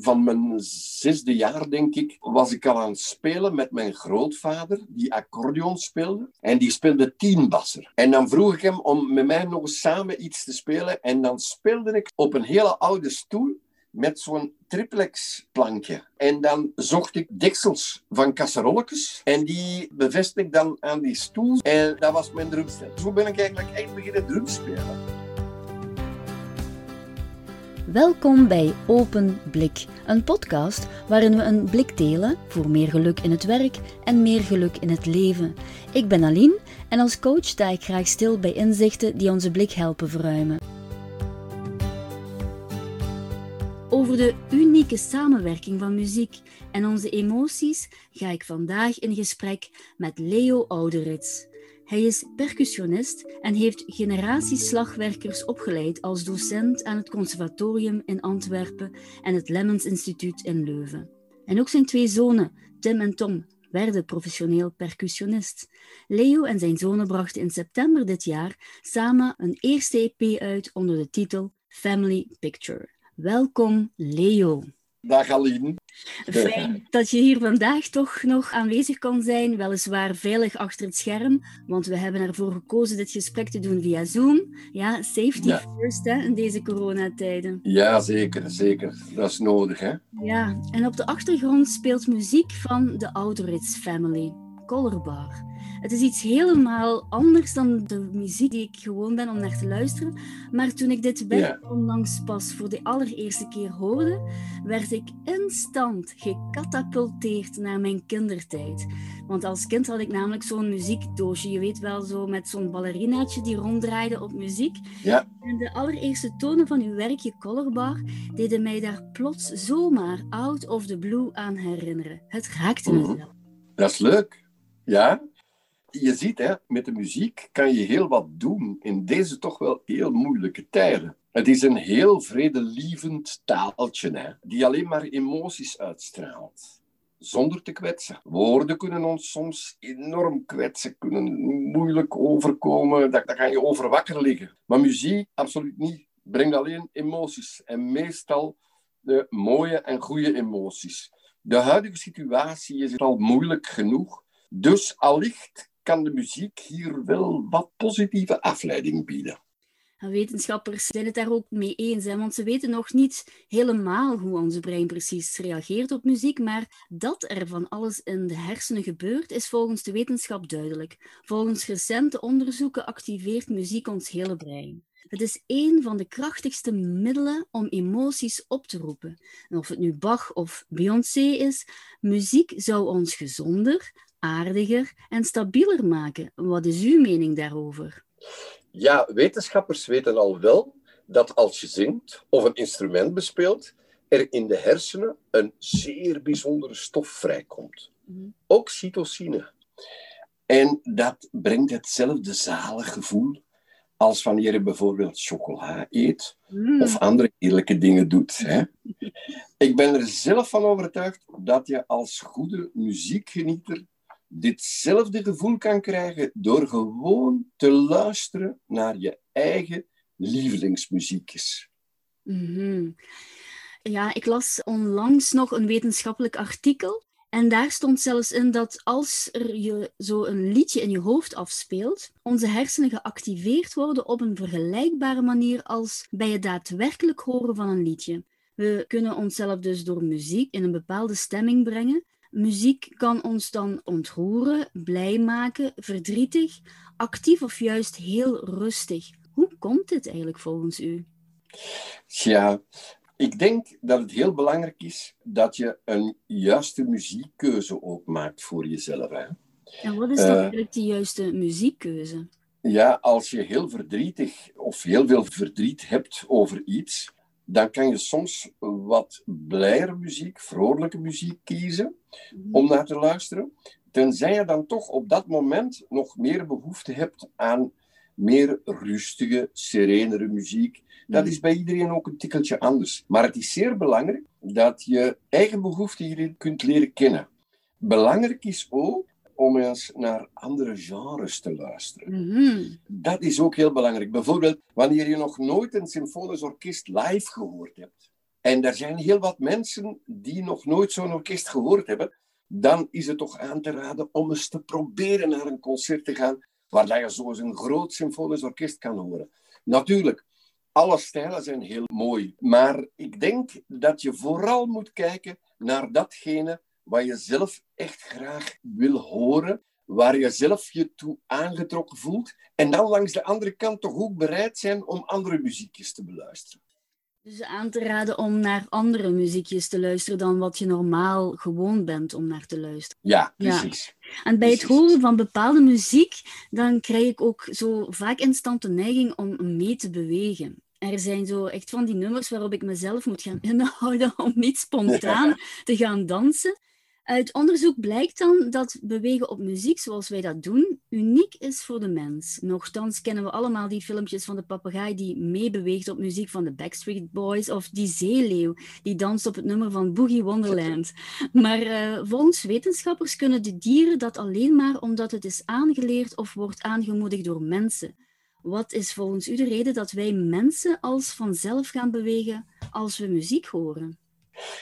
van mijn zesde jaar, denk ik, was ik al aan het spelen met mijn grootvader, die accordeon speelde. En die speelde tienbasser. En dan vroeg ik hem om met mij nog samen iets te spelen. En dan speelde ik op een hele oude stoel met zo'n triplex plankje. En dan zocht ik deksels van kasserolletjes en die bevestigde ik dan aan die stoel. En dat was mijn drumstel. Zo ben ik eigenlijk echt beginnen drumspelen. Welkom bij Open Blik, een podcast waarin we een blik delen voor meer geluk in het werk en meer geluk in het leven. Ik ben Aline en als coach sta ik graag stil bij inzichten die onze blik helpen verruimen. Over de unieke samenwerking van muziek en onze emoties ga ik vandaag in gesprek met Leo Ouderits. Hij is percussionist en heeft generaties slagwerkers opgeleid als docent aan het Conservatorium in Antwerpen en het Lemmens Instituut in Leuven. En ook zijn twee zonen, Tim en Tom, werden professioneel percussionist. Leo en zijn zonen brachten in september dit jaar samen een eerste EP uit onder de titel Family Picture. Welkom, Leo. Dag Aline. Fijn dat je hier vandaag toch nog aanwezig kon zijn, weliswaar veilig achter het scherm, want we hebben ervoor gekozen dit gesprek te doen via Zoom. Ja, safety first hè, in deze coronatijden. Ja, zeker, zeker. Dat is nodig, hè? Ja, en op de achtergrond speelt muziek van de Ouderits Family, Colorbar. Het is iets helemaal anders dan de muziek die ik gewoon ben om naar te luisteren. Maar toen ik dit werk onlangs pas voor de allereerste keer hoorde, werd ik instant gecatapulteerd naar mijn kindertijd. Want als kind had ik namelijk zo'n muziekdoosje, je weet wel, zo met zo'n ballerinaatje die ronddraaide op muziek. Ja. En de allereerste tonen van uw werkje Colorbar deden mij daar plots zomaar out of the blue aan herinneren. Het raakte me mm Dat is leuk. Ja? je ziet, hè, met de muziek kan je heel wat doen in deze toch wel heel moeilijke tijden. Het is een heel vredelievend taaltje, hè, die alleen maar emoties uitstraalt. Zonder te kwetsen. Woorden kunnen ons soms enorm kwetsen, kunnen moeilijk overkomen. Daar, daar ga je over wakker liggen. Maar muziek, absoluut niet. Brengt alleen emoties. En meestal de mooie en goede emoties. De huidige situatie is al moeilijk genoeg. Dus allicht kan de muziek hier wel wat positieve afleiding bieden. Wetenschappers zijn het daar ook mee eens, want ze weten nog niet helemaal hoe onze brein precies reageert op muziek, maar dat er van alles in de hersenen gebeurt, is volgens de wetenschap duidelijk. Volgens recente onderzoeken activeert muziek ons hele brein. Het is een van de krachtigste middelen om emoties op te roepen. En of het nu Bach of Beyoncé is, muziek zou ons gezonder, aardiger en stabieler maken. Wat is uw mening daarover? Ja, wetenschappers weten al wel dat als je zingt of een instrument bespeelt, er in de hersenen een zeer bijzondere stof vrijkomt. Mm. Oxytocine. En dat brengt hetzelfde zalig gevoel als wanneer je bijvoorbeeld chocola eet mm. of andere heerlijke dingen doet. Hè? Ik ben er zelf van overtuigd dat je als goede muziekgenieter ditzelfde gevoel kan krijgen door gewoon te luisteren naar je eigen lievelingsmuziekjes. Mm Ja, ik las onlangs nog een wetenschappelijk artikel. En daar stond zelfs in dat als er je zo een liedje in je hoofd afspeelt, onze hersenen geactiveerd worden op een vergelijkbare manier als bij het daadwerkelijk horen van een liedje. We kunnen onszelf dus door muziek in een bepaalde stemming brengen, Muziek kan ons dan ontroeren, blij maken, verdrietig, actief of juist heel rustig. Hoe komt dit eigenlijk volgens u? Ja, ik denk dat het heel belangrijk is dat je een juiste muziekkeuze ook maakt voor jezelf. Hè? En wat is dan uh, eigenlijk die juiste muziekkeuze? Ja, als je heel verdrietig of heel veel verdriet hebt over iets, dan kan je soms wat blijere muziek, vrolijke muziek kiezen mhm. om naar te luisteren. Tenzij je dan toch op dat moment nog meer behoefte hebt aan meer rustige, serenere muziek. Dat mhm. is bij iedereen ook een tikkeltje anders. Maar het is zeer belangrijk dat je eigen behoeften hierin kunt leren kennen. Belangrijk is ook om eens naar andere genres te luisteren. Mhm. Dat is ook heel belangrijk. Bijvoorbeeld, wanneer je nog nooit een symfonisch orkest live gehoord hebt, en er zijn heel wat mensen die nog nooit zo'n orkest gehoord hebben, dan is het toch aan te raden om eens te proberen naar een concert te gaan waar je zo een groot symfonisch orkest kan horen. Natuurlijk, alle stijlen zijn heel mooi, maar ik denk dat je vooral moet kijken naar datgene wat je zelf echt graag wil horen, waar je zelf je toe aangetrokken voelt, en dan langs de andere kant toch ook bereid zijn om andere muziekjes te beluisteren. Dus aan te raden om naar andere muziekjes te luisteren dan wat je normaal gewoon bent om naar te luisteren. Ja, precies. En bij het horen van bepaalde muziek, dan krijg ik ook zo vaak instant de neiging om mee te bewegen. Er zijn zo echt van die nummers waarop ik mezelf moet gaan inhouden om niet spontaan te gaan dansen. Uit onderzoek blijkt dan dat bewegen op muziek zoals wij dat doen uniek is voor de mens. Nochtans kennen we allemaal die filmpjes van de papegaai die meebeweegt op muziek van de Backstreet Boys of die zeeleeuw die danst op het nummer van Boogie Wonderland. Maar uh, volgens wetenschappers kunnen de dieren dat alleen maar omdat het is aangeleerd of wordt aangemoedigd door mensen. Wat is volgens u de reden dat wij mensen als vanzelf gaan bewegen als we muziek horen?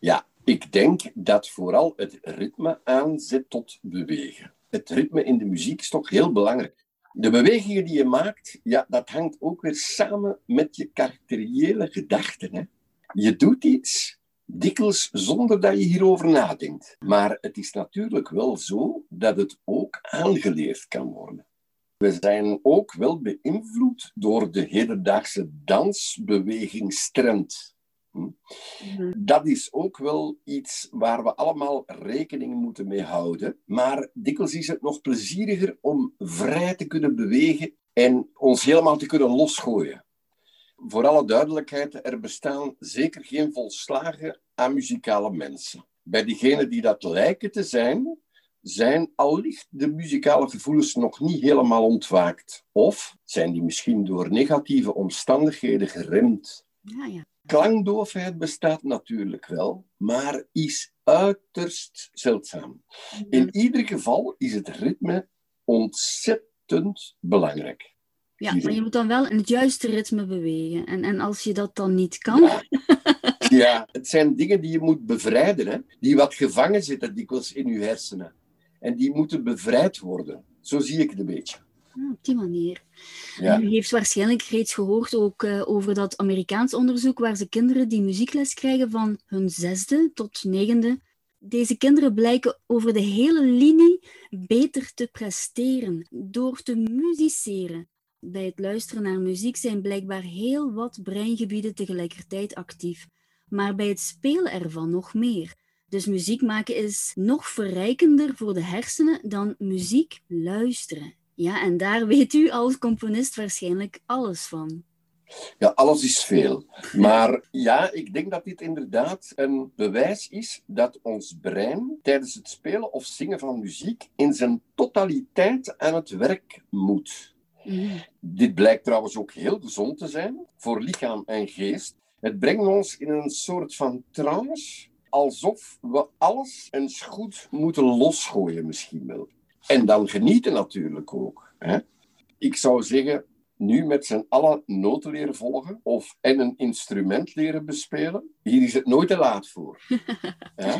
Ja, ik denk dat vooral het ritme aanzet tot bewegen. Het ritme in de muziek is toch heel belangrijk. De bewegingen die je maakt, ja, dat hangt ook weer samen met je karakteriële gedachten. Hè? Je doet iets dikwijls zonder dat je hierover nadenkt. Maar het is natuurlijk wel zo dat het ook aangeleerd kan worden. We zijn ook wel beïnvloed door de hedendaagse dansbewegingstrend. Hm? Mhm. Dat is ook wel iets waar we allemaal rekening moeten mee houden. Maar dikwijls is het nog plezieriger om vrij te kunnen bewegen en ons helemaal te kunnen losgooien. Voor alle duidelijkheid, er bestaan zeker geen volslagen amuzikale mensen. Bij diegenen die dat lijken te zijn, zijn allicht de muzikale gevoelens nog niet helemaal ontwaakt. Of zijn die misschien door negatieve omstandigheden geremd. Ja, ja. Klankdoofheid bestaat natuurlijk wel, maar is uiterst zeldzaam. In ieder geval is het ritme ontzettend belangrijk. Ja, maar je moet dan wel in het juiste ritme bewegen. En, en als je dat dan niet kan. Ja. ja, het zijn dingen die je moet bevrijden, hè? die wat gevangen zitten dikwijls in je hersenen. En die moeten bevrijd worden. Zo zie ik het een beetje. Ah, op die manier. Ja. U heeft waarschijnlijk reeds gehoord ook uh, over dat Amerikaans onderzoek waar ze kinderen die muziekles krijgen van hun zesde tot negende. Deze kinderen blijken over de hele linie beter te presteren door te musiceren. Bij het luisteren naar muziek zijn blijkbaar heel wat breingebieden tegelijkertijd actief, maar bij het spelen ervan nog meer. Dus muziek maken is nog verrijkender voor de hersenen dan muziek luisteren. Ja, en daar weet u als componist waarschijnlijk alles van. Ja, alles is veel. Maar ja, ik denk dat dit inderdaad een bewijs is dat ons brein tijdens het spelen of zingen van muziek in zijn totaliteit aan het werk moet. Mm. Dit blijkt trouwens ook heel gezond te zijn voor lichaam en geest. Het brengt ons in een soort van trance, alsof we alles eens goed moeten losgooien misschien wel. En dan genieten natuurlijk ook. Hè? Ik zou zeggen, nu met z'n allen noten leren volgen of en een instrument leren bespelen. Hier is het nooit te laat voor. ja?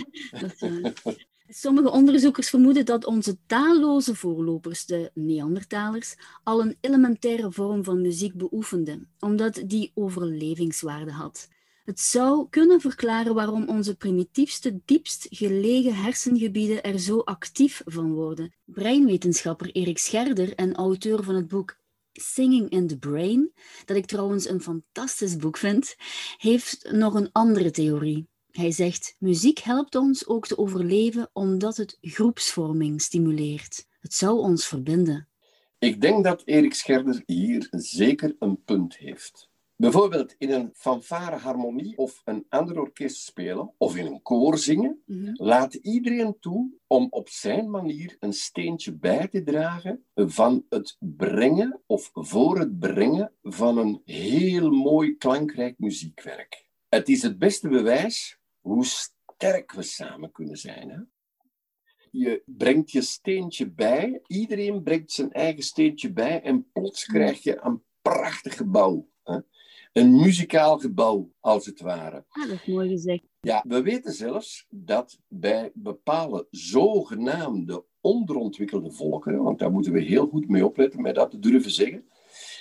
Sommige onderzoekers vermoeden dat onze taalloze voorlopers, de Neandertalers, al een elementaire vorm van muziek beoefenden, omdat die overlevingswaarde had. Het zou kunnen verklaren waarom onze primitiefste, diepst gelegen hersengebieden er zo actief van worden. Breinwetenschapper Erik Scherder en auteur van het boek Singing in the Brain, dat ik trouwens een fantastisch boek vind, heeft nog een andere theorie. Hij zegt: muziek helpt ons ook te overleven omdat het groepsvorming stimuleert. Het zou ons verbinden. Ik denk dat Erik Scherder hier zeker een punt heeft. Bijvoorbeeld in een fanfare harmonie of een ander orkest spelen of in een koor zingen, mhm. laat iedereen toe om op zijn manier een steentje bij te dragen van het brengen of voor het brengen van een heel mooi klankrijk muziekwerk. Het is het beste bewijs hoe sterk we samen kunnen zijn. Hè? Je brengt je steentje bij, iedereen brengt zijn eigen steentje bij en plots krijg je een prachtig gebouw. Een muzikaal gebouw, als het ware. Ah, dat is mooi gezegd. Ja, we weten zelfs dat bij bepaalde zogenaamde onderontwikkelde volkeren, want daar moeten we heel goed mee opletten met dat te durven zeggen,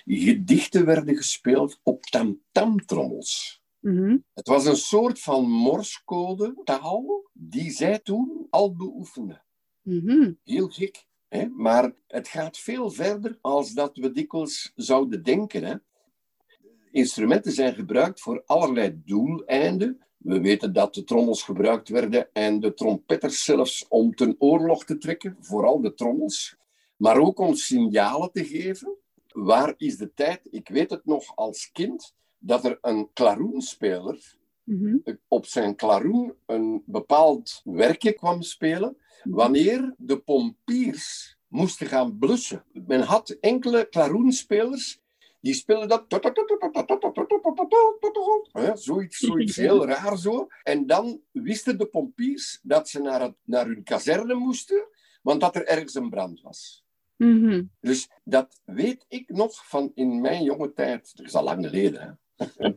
gedichten werden gespeeld op tamtamtrommels. Mhm. Het was een soort van morscode taal die zij toen al beoefenden. Mhm. Heel gek. Hè? Maar het gaat veel verder als dat we dikwijls zouden denken. Hè? Instrumenten zijn gebruikt voor allerlei doeleinden. We weten dat de trommels gebruikt werden en de trompetters zelfs om ten oorlog te trekken, vooral de trommels. Maar ook om signalen te geven. Waar is de tijd? Ik weet het nog als kind dat er een klaroenspeler Mhm. op zijn klaroen een bepaald werkje kwam spelen wanneer de pompiers moesten gaan blussen. Men had enkele klaroenspelers die speelden dat... Hè, Zoiets, zoiets heel raar zo. En dan wisten de pompiers dat ze naar, het, naar hun kazerne moesten, want dat er ergens een brand was. Mhm. Dus dat weet ik nog van in mijn jonge tijd. Dat is al lang geleden. Hè?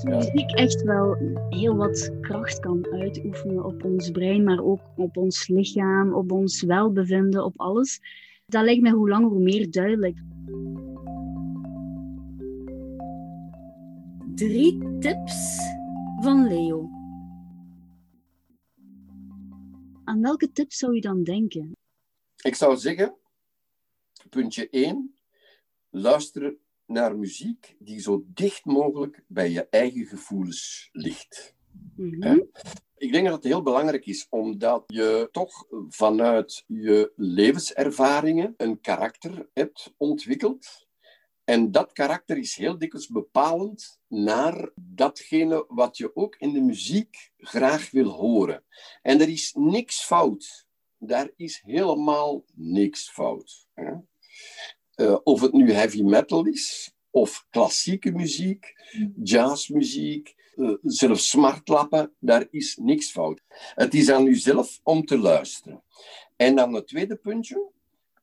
Dat muziek echt wel heel wat kracht kan uitoefenen op ons brein, maar ook op ons lichaam, op ons welbevinden, op alles. Dat lijkt mij hoe langer hoe meer duidelijk. Drie tips van Leo. Aan welke tips zou je dan denken? Ik zou zeggen, puntje 1, luister naar muziek die zo dicht mogelijk bij je eigen gevoelens ligt. Mhm. Ik denk dat het heel belangrijk is, omdat je toch vanuit je levenservaringen een karakter hebt ontwikkeld. En dat karakter is heel dikwijls bepalend naar datgene wat je ook in de muziek graag wil horen. En er is niks fout. Daar is helemaal niks fout. hè. Eh, of het nu heavy metal is, of klassieke muziek, jazzmuziek, eh, zelfs smartlappen, daar is niks fout. Het is aan uzelf om te luisteren. En dan het tweede puntje,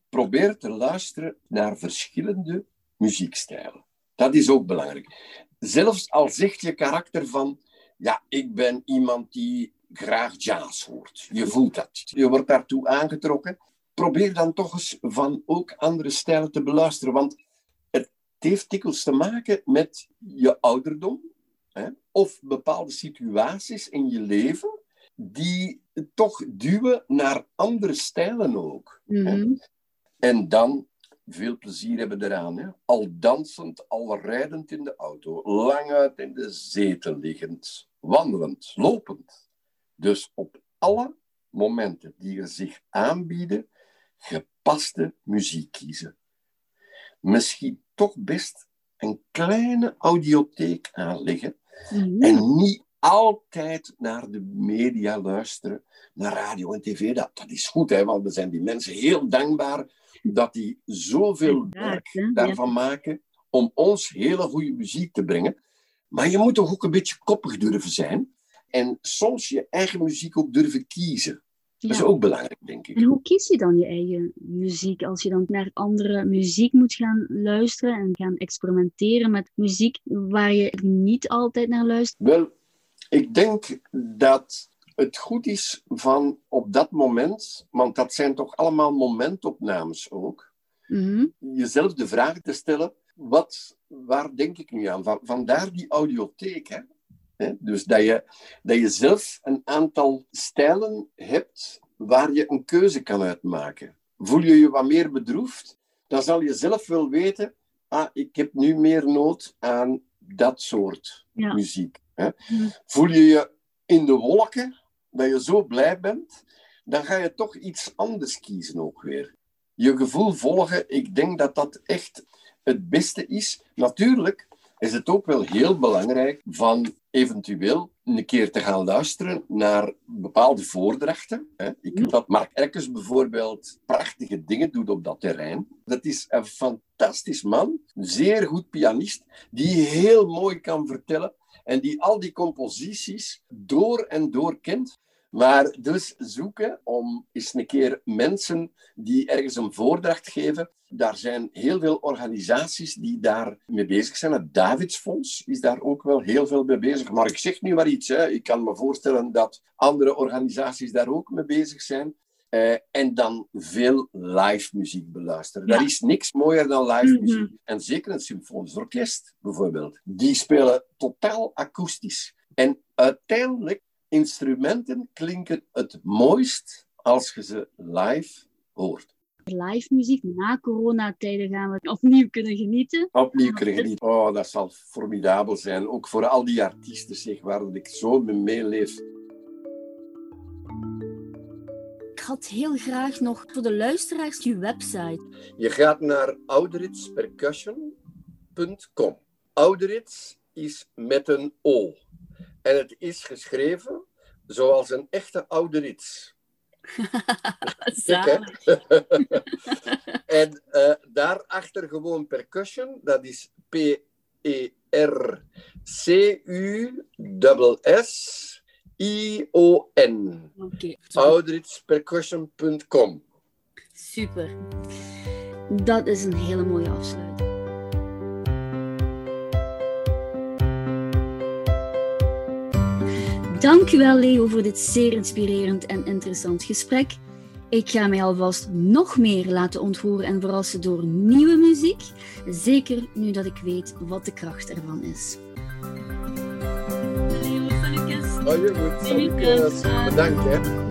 probeer te luisteren naar verschillende muziekstijlen. Dat is ook belangrijk. Zelfs al zegt je karakter van, ja, ik ben iemand die graag jazz hoort. Je voelt dat. Je wordt daartoe aangetrokken. Probeer dan toch eens van ook andere stijlen te beluisteren, want het heeft dikwijls te maken met je ouderdom hè, of bepaalde situaties in je leven die toch duwen naar andere stijlen ook. hè. Mhm. En dan veel plezier hebben eraan. Hè? Al dansend, al rijdend in de auto, lang uit in de zetel liggend, wandelend, lopend. Dus op alle momenten die er zich aanbieden, gepaste muziek kiezen. Misschien toch best een kleine audiotheek aanleggen Mhm. en niet altijd naar de media luisteren, naar radio en tv. Dat, dat is goed, hè, want we zijn die mensen heel dankbaar dat die zoveel werk ja. daarvan maken om ons hele goede muziek te brengen. Maar je moet toch ook een beetje koppig durven zijn en soms je eigen muziek ook durven kiezen. Dat is ook belangrijk, denk En ik. hoe kies je dan je eigen muziek als je dan naar andere muziek moet gaan luisteren en gaan experimenteren met muziek waar je niet altijd naar luistert? Wel, ik denk dat het goed is van op dat moment, want dat zijn toch allemaal momentopnames ook, Mhm. jezelf de vraag te stellen, wat, waar denk ik nu aan? Van, vandaar die audiotheek. Hè? Dus dat je, dat je zelf een aantal stijlen hebt waar je een keuze kan uitmaken. Voel je je wat meer bedroefd, dan zal je zelf wel weten, ah, ik heb nu meer nood aan dat soort Ja. muziek. Hè? Voel je je in de wolken, dat je zo blij bent, dan ga je toch iets anders kiezen ook weer. Je gevoel volgen, ik denk dat dat echt het beste is. Natuurlijk is het ook wel heel belangrijk van eventueel een keer te gaan luisteren naar bepaalde voordrachten. Ik weet dat Mark Erkens bijvoorbeeld prachtige dingen doet op dat terrein. Dat is een fantastisch man, een zeer goed pianist, die heel mooi kan vertellen en die al die composities door en door kent. Maar dus zoeken om eens een keer mensen die ergens een voordracht geven. Daar zijn heel veel organisaties die daar mee bezig zijn. Het Davidsfonds is daar ook wel heel veel mee bezig. Maar ik zeg nu maar iets. Hè. Ik kan me voorstellen dat andere organisaties daar ook mee bezig zijn. Uh, en dan veel live muziek beluisteren. Ja. Er is niks mooier dan live Mhm. muziek. En zeker een symfonisch orkest bijvoorbeeld. Die spelen totaal akoestisch. En uiteindelijk, instrumenten klinken het mooist als je ze live hoort. Live muziek na coronatijden gaan we opnieuw kunnen genieten. Opnieuw kunnen genieten. Oh, dat zal formidabel zijn. Ook voor al die artiesten, zeg, waar ik zo mee meeleef. Ik had heel graag nog voor de luisteraars je website. Je gaat naar ouderitspercussion.com. Ouderits is met een O. En het is geschreven zoals een echte ouderits. Zalig. en uh, daarachter gewoon percussion, dat is E P-E-R-C-U-S-S-I-O-N. Oké. Ouderitspercussion.com. Super. Dat is een hele mooie afsluiting. Dank u wel, Leo, voor dit zeer inspirerend en interessant gesprek. Ik ga mij alvast nog meer laten ontvoeren en verrassen door nieuwe muziek. Zeker nu dat ik weet wat de kracht ervan is. Oh, je moet. Salutjes. Bedankt, hè.